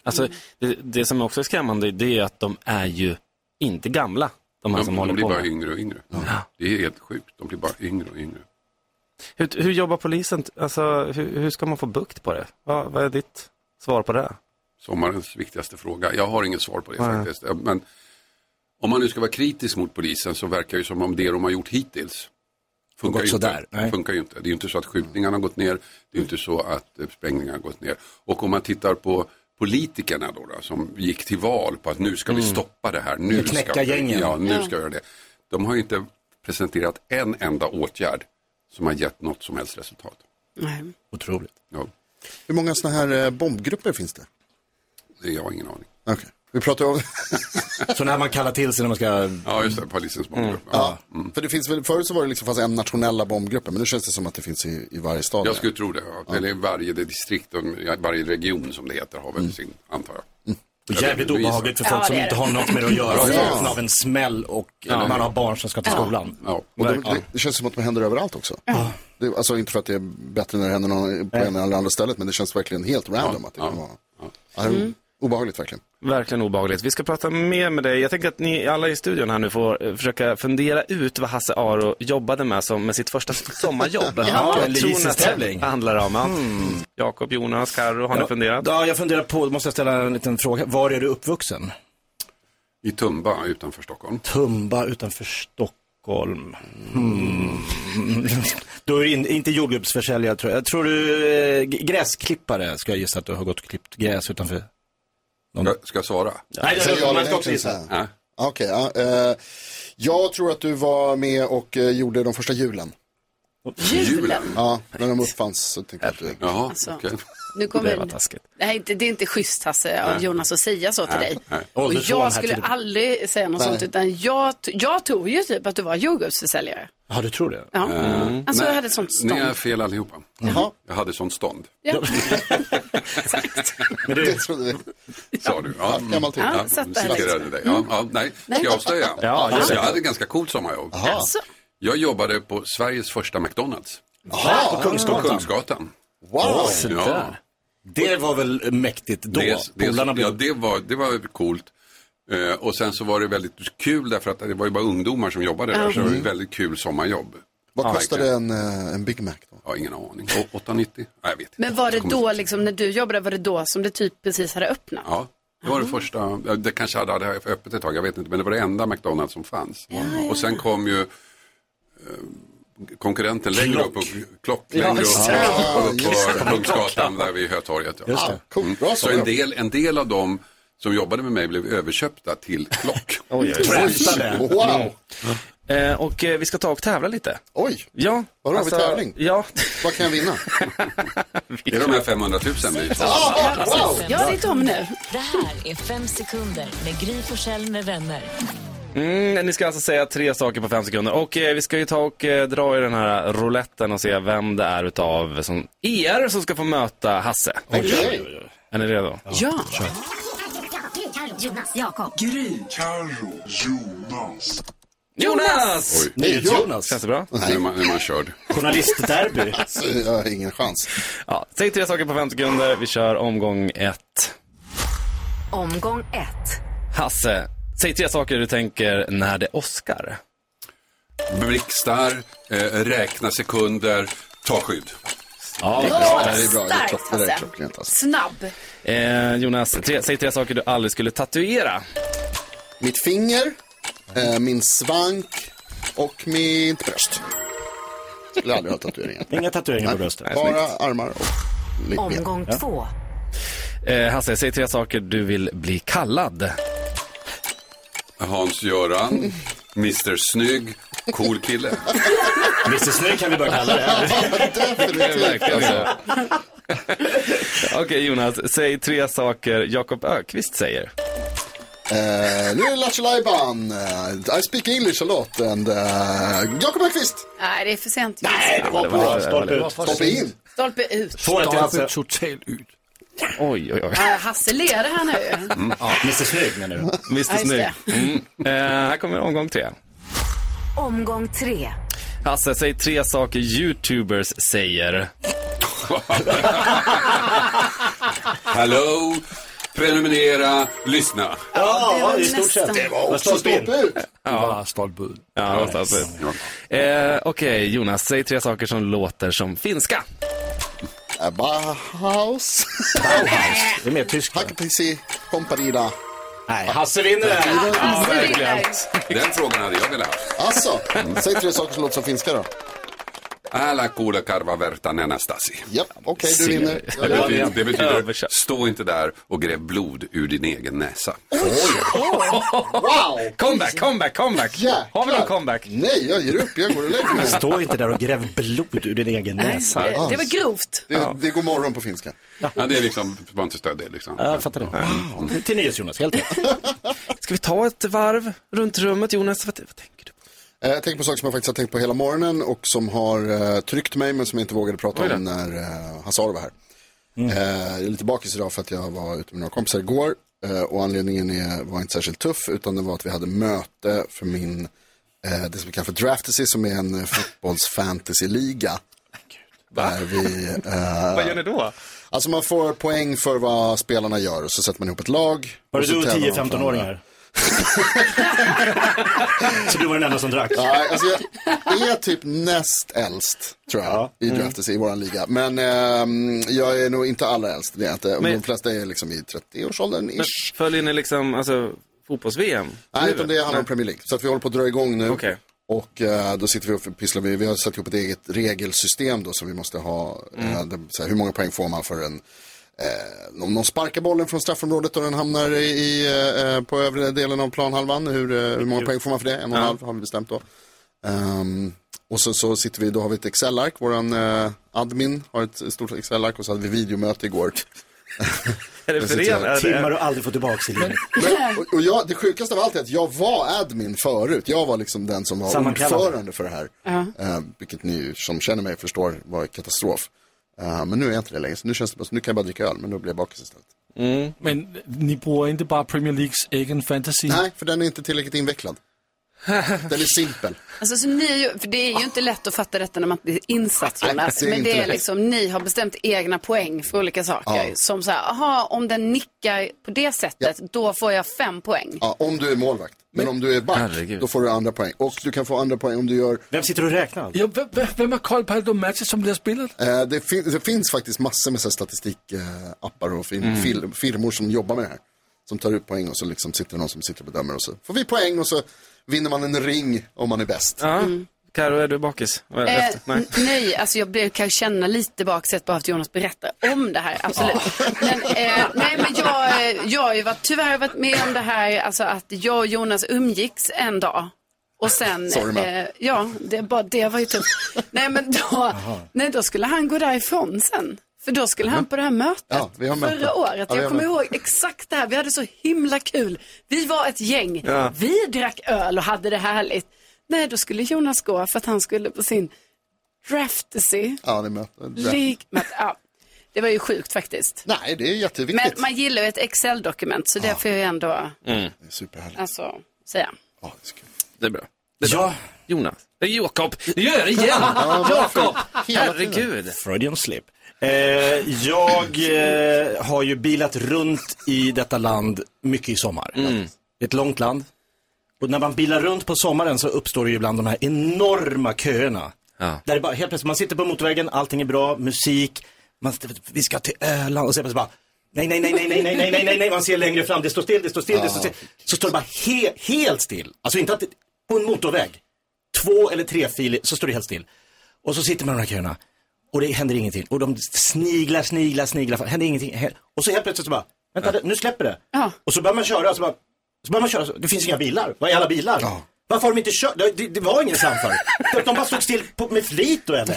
Alltså, det, det som också är skrämmande det är att de är ju inte gamla, de här de, som de håller blir på bara med. yngre och yngre. Det är helt sjukt, de blir bara yngre och yngre. Hur, hur jobbar polisen? Alltså, hur, hur ska man få bukt på det? Vad, vad är ditt svar på det? sommarens viktigaste fråga. Jag har inget svar på det Nej. faktiskt. Men om man nu ska vara kritisk mot polisen så verkar det som om det de har gjort hittills funkar ju, inte. Funkar ju inte. Det är ju inte så att skjutningarna har gått ner. Det är ju inte så att eh, sprängningarna har gått ner. Och om man tittar på politikerna då, då som gick till val på att nu ska vi Mm. stoppa det här. Nu Knäcka ska, gängen. Ja, nu Ja. ska vi göra det. De har ju inte presenterat en enda åtgärd som har gett något som helst resultat. Otroligt. Ja, Hur många sådana här eh, bombgrupper finns det? jag har ingen aning. Okej, vi pratar om... *laughs* Så när man kallar till sig när man ska... Ja, just det, polisens bombgrupp. Ja, för det finns väl, förut så var det liksom fanns en nationella bombgrupper, men nu känns det som att det finns i, i varje stad. Jag skulle tro det. Ja. Eller varje distrikt och varje region som det heter har väl sin, antar jag. Och jävligt obehagligt för folk som inte har något med det att göra. Ja. Ja. av en smäll och Ja. man har barn som ska till skolan. Ja. Och det, det, det känns som att de händer överallt också. Det, alltså inte för att det är bättre när det händer någon på Nej. ena eller andra stället, men det känns verkligen helt random att det kan vara. Ja, det Mm. Obehagligt verkligen. Verkligen obehagligt. Vi ska prata mer med dig. Jag tänker att ni alla i studion här nu får eh, försöka fundera ut vad Hasse Aro jobbade med som med sitt första *laughs* sommarjobb. Ja, en tror ni att det handlar om? Ja. Jakob, Jonas, Karo, har ni Ja. funderat? Ja, jag funderar på, då måste jag ställa en liten fråga. Var är du uppvuxen? I Tumba utanför Stockholm. Tumba utanför Stockholm. Hmm. Då är in, inte jordgubbsförsäljare tror jag. Jag tror du eh, gräsklippare ska jag gissa att du har gått och klippt gräs utanför. Ska, ska jag svara? Nej, det- Säg ja man ska nej, också jag gissa. Ja. Okej, ja, eh, jag tror att du var med och eh, gjorde de första hjulen. Julen? Ja, när de uppfanns så tänkte jag att du... Jaha, Alltså, okej. Nu kommer... Det var taskigt. Nej, det, det är inte schysst Hasse av. Jonas att säga så till Nej, dig. nej. Och jag skulle aldrig säga något Nej. sånt utan jag, jag tror ju typ att du var jordgubbsförsäljare. Ja, du tror det? Ja. Eh, Alltså nej, jag hade sånt Ni är stånd. fel allihopa. Jaha, Jag hade sånt stånd. Ja. *laughs* Men det du, trodde vi. Sa du? Ja, Gammalt hus. Ja, satt där citerade liksom. dig. Ja, ja, nej, ska jag avslöja? Ja, just det. jag hade ett ganska coolt sommarjobb. Alltså, Jag jobbade på Sveriges första McDonalds. Jaha, på Kungsgatan. På Kungsgatan. Wow. Ja, Det var väl mäktigt då? det, det, Polarna blev... ja, det, var, det var coolt. Eh, och sen så var det väldigt kul därför att det var ju bara ungdomar som jobbade där. Så det var ett väldigt kul sommarjobb. Vad kostade en, eh, en Big Mac då? Ja, ingen aning. O- 8,90? Nej, jag vet inte. men var det då, liksom, när du jobbade, var det då som det typ precis hade öppnat? Ja, det var det första. ja, Det kanske hade, hade öppet ett tag, jag vet inte. Men det var det enda McDonalds som fanns. Och sen kom ju konkurrenten längre upp, upp klock längre upp, Ja, upp på Kungsgatan där vid Hötorget. Ja. Just det. Coolt, bra Så en del, en del av dem som jobbade med mig blev överköpta till klock. *laughs* Träffade. Wow, Eh, och eh, vi ska ta och tävla lite. oj, Ja. Vadå, har vi tävling? Ja. vad kan jag vinna? *laughs* Det är de här 500 000 vi Ah, wow. Ja, det är de nu. Det här är fem sekunder med Gry Forssell med vänner. Mm, ni ska alltså säga tre saker på fem sekunder. Och eh, vi ska ju ta och eh, dra i den här rouletten och se vem det är utav som er som ska få möta Hasse. Okej. Är ni redo? Ja. Jonas, Jakob. Jonas! Oj, Nej. Jonas. Känns det bra? nu är man, nu är man körd. Journalistderby. *laughs* Så Jag har ingen chans. Ja, säg tre saker på fem sekunder. Vi kör omgång ett. Omgång ett. Hasse, säg tre saker du tänker när det åskar. Blixtar, eh, räkna sekunder, ta skydd. Ja, Det är bra, det är Starkt, klock- det där är Hasse. klockrent alltså. Snabb. Eh, Jonas, tre, säg tre saker du aldrig skulle tatuera. Mitt finger, eh, min svank och mitt bröst. Skulle aldrig ha tatueringar. *laughs* Inga tatueringar på bröstet. Bara armar och ben. Omgång två. Eh, Hasse, säg tre saker du vill bli kallad. Hans-Göran, *laughs* Mr Snygg, cool kille. Mr Snygg kan vi bara kalla det. *laughs* Så. Okej Jonas, säg tre saker Jakob Ökvist säger. Eh, nu är det Lattjo Lajban. Eh, I speak English a lot and uh, Jakob Öqvist. Nej, det är för sent. Nej, det var bra. det var- Stolpe in. Stolpe ut. Hasse. Totalt ut. Oj, oj, oj. Ja, Hasse leder här nu. Ja, Mr Snygg menar du? Mr Snygg. det. Mm. Eh, här kommer omgång tre. Omgång tre. Hasse, säg tre saker YouTubers säger. *laughs* Hallå, prenumerera, lyssna. Ja, i stort nästan. sett. Det var också stolpe ut. Bara stolpe ut. Ja, alltså. eh, Okej, Jonas, säg tre saker som låter som finska. Eh, Bauhaus. *laughs* Det är mer tysk. va? Hackapisi. Komparida. Nej, Hasse vinner det här. Ja, verkligen. Den frågan hade jag velat ha. Alltså, säg tre saker som låter som finska då. Älä kuule karva verta Anastasi. Japp, okej du vinner. Det betyder, det betyder stå inte där och gräv blod ur din egen näsa. Wow! Comeback, comeback, comeback. Jäklar. Har vi någon comeback? Nej, jag ger upp. Jag går och lägger mig. Stå inte där och gräv blod ur din egen näsa. Det, det var grovt. Det, det går morgon på finska. Ja, det är liksom, stöd det liksom. Ja, jag fattar det. Till nyhets Jonas, helt rätt. *laughs* Ska vi ta ett varv runt rummet, Jonas? Vad, vad tänker du? Eh, Jag tänker på saker som jag faktiskt har tänkt på hela morgonen och som har uh, tryckt mig men som jag inte vågade prata om när uh, Hazard var här. Eh, jag är lite bakis idag för att jag var ute med några kompisar igår eh, och anledningen är, var inte särskilt tuff utan det var att vi hade möte för min, eh, det som vi kallar för Draftasy som är en *laughs* fotbolls-fantasy-liga Där vi, eh, Vad gör ni då? Alltså man får poäng för vad spelarna gör och så sätter man ihop ett lag. Var det du och tävlar man för 10-15-åringar? Så du var den enda som drack? Nej, alltså jag är typ näst äldst, tror jag, i Mm. Draftes i vår liga. Men ehm, jag är nog inte allra äldst, det är inte. Men- De flesta är liksom i 30-årsåldern Men ish. följer ni liksom alltså, fotbolls-VM? Nej, utan det handlar om. Premier League. Så att vi håller på att dra igång nu. Okej. Och eh, då sitter vi och pysslar med, vi har satt ihop ett eget regelsystem då som vi måste ha. Mm. Eh, det, så här, hur många poäng får man för en, eh, om någon sparkar bollen från straffområdet och den hamnar i, i, eh, på övre delen av planhalvan. Hur, eh, hur många poäng får man för det? En och en halv har vi bestämt då. Ehm, och så, så sitter vi, då har vi ett Excel-ark, våran eh, admin har ett stort Excel-ark och så hade vi videomöte igår. *laughs* Är det Jag för sitter här. Är det- Timmar du aldrig får tillbaka i livet. Och, och jag, det sjukaste av allt är att jag var admin förut. Jag var liksom den som var ordförande för det här. Ja. Eh, vilket ni som känner mig förstår var katastrof. Eh, men nu är jag inte det längre. Så nu känns det bara, så nu kan jag bara dricka öl, men då blir jag bakis istället. Mm. Men ni bruger inte bara Premier Leagues egen fantasy? Nej, för den är inte tillräckligt invecklad. *laughs* Den är simpel. Alltså, så ni, är ju- för det är ju inte lätt att fatta detta när man inte är insatt Nej, Jonas. det är men inte det är lätt. liksom, ni har bestämt egna poäng för olika saker. Ja. Som så här, aha, om den nickar på det sättet, då får jag fem poäng. Ja, om du är målvakt. Men, om du är back, Herregud. då får du andra poäng. Och du kan få andra poäng om du gör... Vem sitter och räknar? Ja, v- v- vem har koll på de matcher som blir spelat? Eh, det, fin- det finns faktiskt massor med så här statistikappar och fin- Mm. fil- firmor som jobbar med det här. Som tar ut poäng och så liksom sitter det någon som sitter och bedömer och så får vi poäng och så vinner man en ring om man är bäst. Ja. Karo, är du bakis? Eh, Efter? Nej. nej, alltså jag blev, kan känna lite baksätt bara för att Jonas berättar om det här, absolut. Men, eh, nej, men jag, eh, jag har ju varit, tyvärr varit med om det här, alltså att jag och Jonas umgicks en dag. Och sen, Sorry, eh, ja, det, bara, det var ju tufft. nej, men då, nej, då skulle han gå därifrån sen. För då skulle han på det här mötet Ja, vi har möte. förra året. Ja, vi jag kommer ihåg exakt det här. Vi hade så himla kul. Vi var ett gäng. Ja. Vi drack öl och hade det härligt. Nej, då skulle Jonas gå för att han skulle på sin draftasy. Ja, det möte. Men, ja, det var ju sjukt faktiskt. Nej, det är jätteviktigt. Men man gillar ju ett Excel-dokument så det får jag ju ändå Mm. Det är superhärligt. alltså, säga. Ja, det är kul. Det är bra. Det är Ja. bra. Jonas. Jakob. Nu gör jag det igen. Ja? Jakob. Herregud. Freudian slip. Eh, jag eh, har ju bilat runt i detta land mycket i sommar. Mm. Det är ett långt land. Och när man bilar runt på sommaren så uppstår det ju ibland de här enorma köerna. Ja. Där det bara, helt plötsligt, man sitter på motorvägen, allting är bra, musik, man, vi ska till Öland och så plötsligt bara Nej, nej, nej, nej, nej, nej, nej, nej, nej, man ser längre fram, det står still, det står still, det står still. Så står det bara he helt still. Alltså inte att, på en motorväg, två eller tre filer, så står det helt still. Och så sitter man i de här köerna och det händer ingenting. Och de sniglar, sniglar, sniglar, händer ingenting. Och så helt plötsligt så bara, vänta, nu släpper det. Ja. Och så börjar man köra, så bara, så börjar man köra, så, det finns inga bilar. Var är alla bilar? Varför har de inte kört? Det, det, det var ingen framför. *laughs* De bara stod still på, med flit då eller?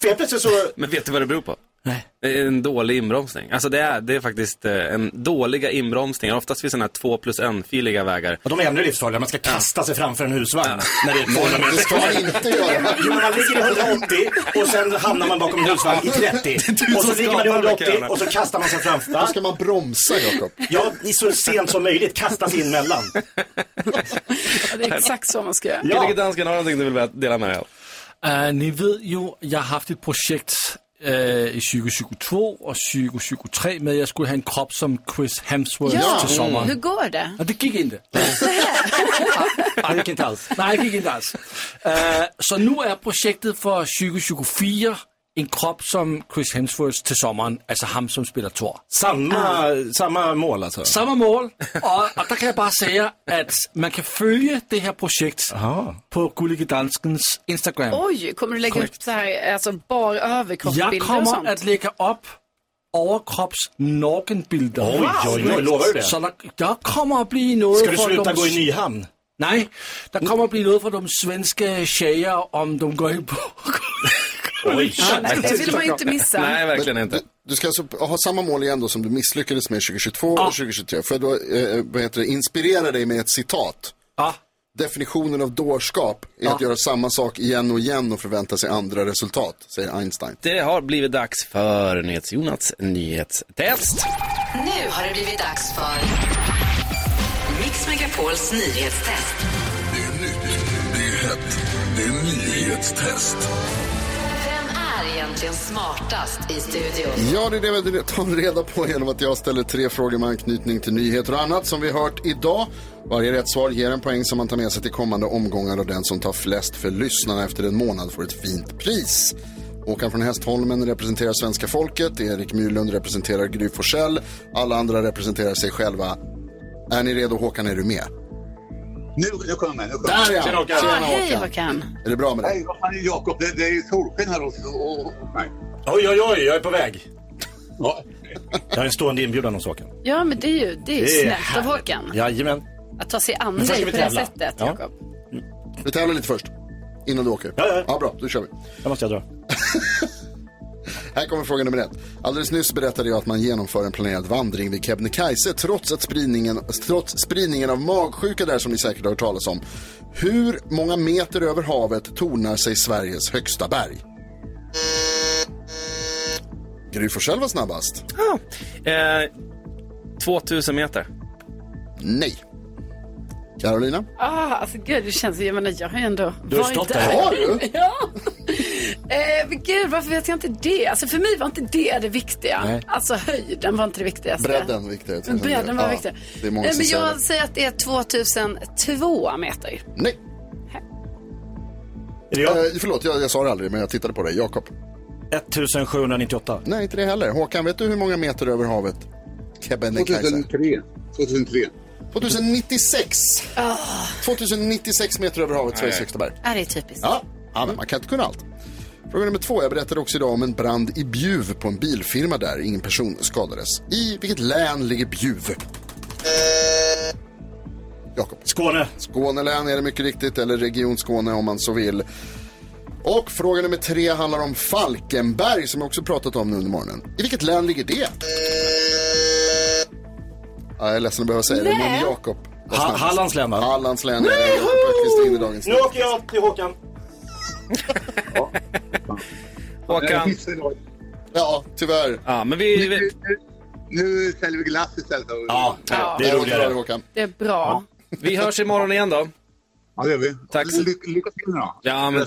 För helt plötsligt så, Men vet du vad det beror på? Nej. Det är en dålig inbromsning. Alltså det är, det är faktiskt eh, en dåliga inbromsningar. Oftast vid sådana här två plus en-filiga vägar. Ja, de är ännu livsfarliga. Man ska kasta sig framför en husvagn när det är 200 Det meter göra. Jo, man ligger i 180 och sen hamnar man bakom en husvagn i 30. Och så ligger man i skapar de 180 köerna. och så kastar man sig framför. Då ska man bromsa, Jakob. Ja, så sent som möjligt kasta sig in mellan. *laughs* Ja, det är exakt så man ska göra. Ja. Dansken, har du någonting du vill dela med dig av? Uh, ni vet ju, jag har haft ett projekt øh, i Psyko Psyko 2 og Psyko 3 med, at jeg skulle have en krop som Chris Hemsworth ja. til sommeren. hur går det? Ja, det gik inte. *laughs* Nej, det gik inte alls. Nej, det gik inte alls. Uh, så nu er projektet for Psyko 4 en kropp som Chris Hemsworth till sommaren, alltså han som spelar Thor. Samma, samma mål alltså? Samma mål, och, och där kan jag bara säga att man kan följa det här projektet Aha. på Gullige Danskens Instagram. Oj, kommer du lägga upp så här, alltså bar Jag överkroppsbilder och kommer sånt? att lägga upp överkropps nakenbilder. Oj, oj, oj, lovar du det? Så där, där kommer att bli något Ska du sluta de... gå i Nyhamn? Nej, där kommer att bli något för de svenska tjejer om de går in på... *laughs* Oj, Ja, nej, det vill man ju inte missa. Nej, verkligen inte. Du, ska alltså ha samma mål igen då som du misslyckades med 2022 och 2023. Får jag då eh, vad heter det, inspirera dig med ett citat? Ja. Definitionen av dårskap är att göra samma sak igen och igen och förvänta sig andra resultat, säger Einstein. Det har blivit dags för NyhetsJonats nyhetstest. Nu har det blivit dags för Mix Megapols nyhetstest. Det är nytt, det är hett, det är nyhetstest. Egentligen smartast i studion? Ja, det är det vi tar reda på genom att jag ställer tre frågor med anknytning till nyheter och annat som vi hört idag. Varje rätt svar ger en poäng som man tar med sig till kommande omgångar och den som tar flest för lyssnarna efter en månad får ett fint pris. Håkan från Hästholmen representerar svenska folket, Erik Myrlund representerar Gry Forssell, alla andra representerar sig själva. Är ni redo Håkan, är du med? Nu, nu kommer jag med. Nu kommer Där är han! Ah, hej Håkan. Är det bra med dig? Hej, vad fan är Jakob? Det, det är solsken här hos mig. Oj, oj, oj, jag är på väg. Ja. Jag har en stående inbjudan hos Håkan. Ja, men det är ju det är Det är snällt av härligt. Håkan. Jajamän. Att ta sig an dig på det sättet, Ja. Jakob. Vi tävlar lite först. Innan du åker. Ja, ja. ja bra, då kör vi. Jag måste jag dra. *laughs* Här kommer fråga nummer ett. Alldeles nyss berättade jag att man genomför en planerad vandring vid Kebnekaise trots, att spridningen, trots spridningen av magsjuka där som ni säkert har hört talas om. Hur många meter över havet tornar sig Sveriges högsta berg? Gry Forssell var snabbast. Eh, 2000 meter. Nej. Carolina? Ah, alltså gud, det känns, jag menar, jag har ju ändå Du har varit stått där. Har du? *laughs* ja. Eh, men gud, varför vet jag inte det? Alltså för mig var inte det det viktiga. Nej. Alltså höjden var inte det viktigaste. Bredden viktigare. Men bredden var Ja, viktigare. Det är många Eh, som men säger jag det. säger att det är 2002 meter. Nej. Är det jag? Eh, förlåt, jag, jag sa det aldrig, men jag tittade på dig. Jakob? 1798. Nej, inte det heller. Håkan, vet du hur många meter över havet Kebnekaise? 2003. 2003. 2096. 2096 meter över havet, Sveriges högsta berg. Ja, det är typiskt. Ja, ja men man kan inte kunna allt. Fråga nummer två. Jag berättade också idag om en brand i Bjuv på en bilfirma där. Ingen person skadades. I vilket län ligger Bjuv? Jakob. Skåne. Skånelän är det mycket riktigt, eller Region Skåne om man så vill. Och fråga nummer tre handlar om Falkenberg som jag också pratat om nu under morgonen. I vilket län ligger det? Ja, jag är ledsen att behöva säga det, men Nej. Jakob. Ha-. Hallands län, va? Hallands län är det. Jakob Öqvist in i dagens Nu åker jag till Håkan. Håkan. Ja, tyvärr. Ja, men vi... Nu, nu, nu säljer vi glass istället. Ja, Ja. det är roligare. Det är bra. Vi hörs imorgon igen då. Ja, det gör vi. Tack lycka till nu då. Ja, men...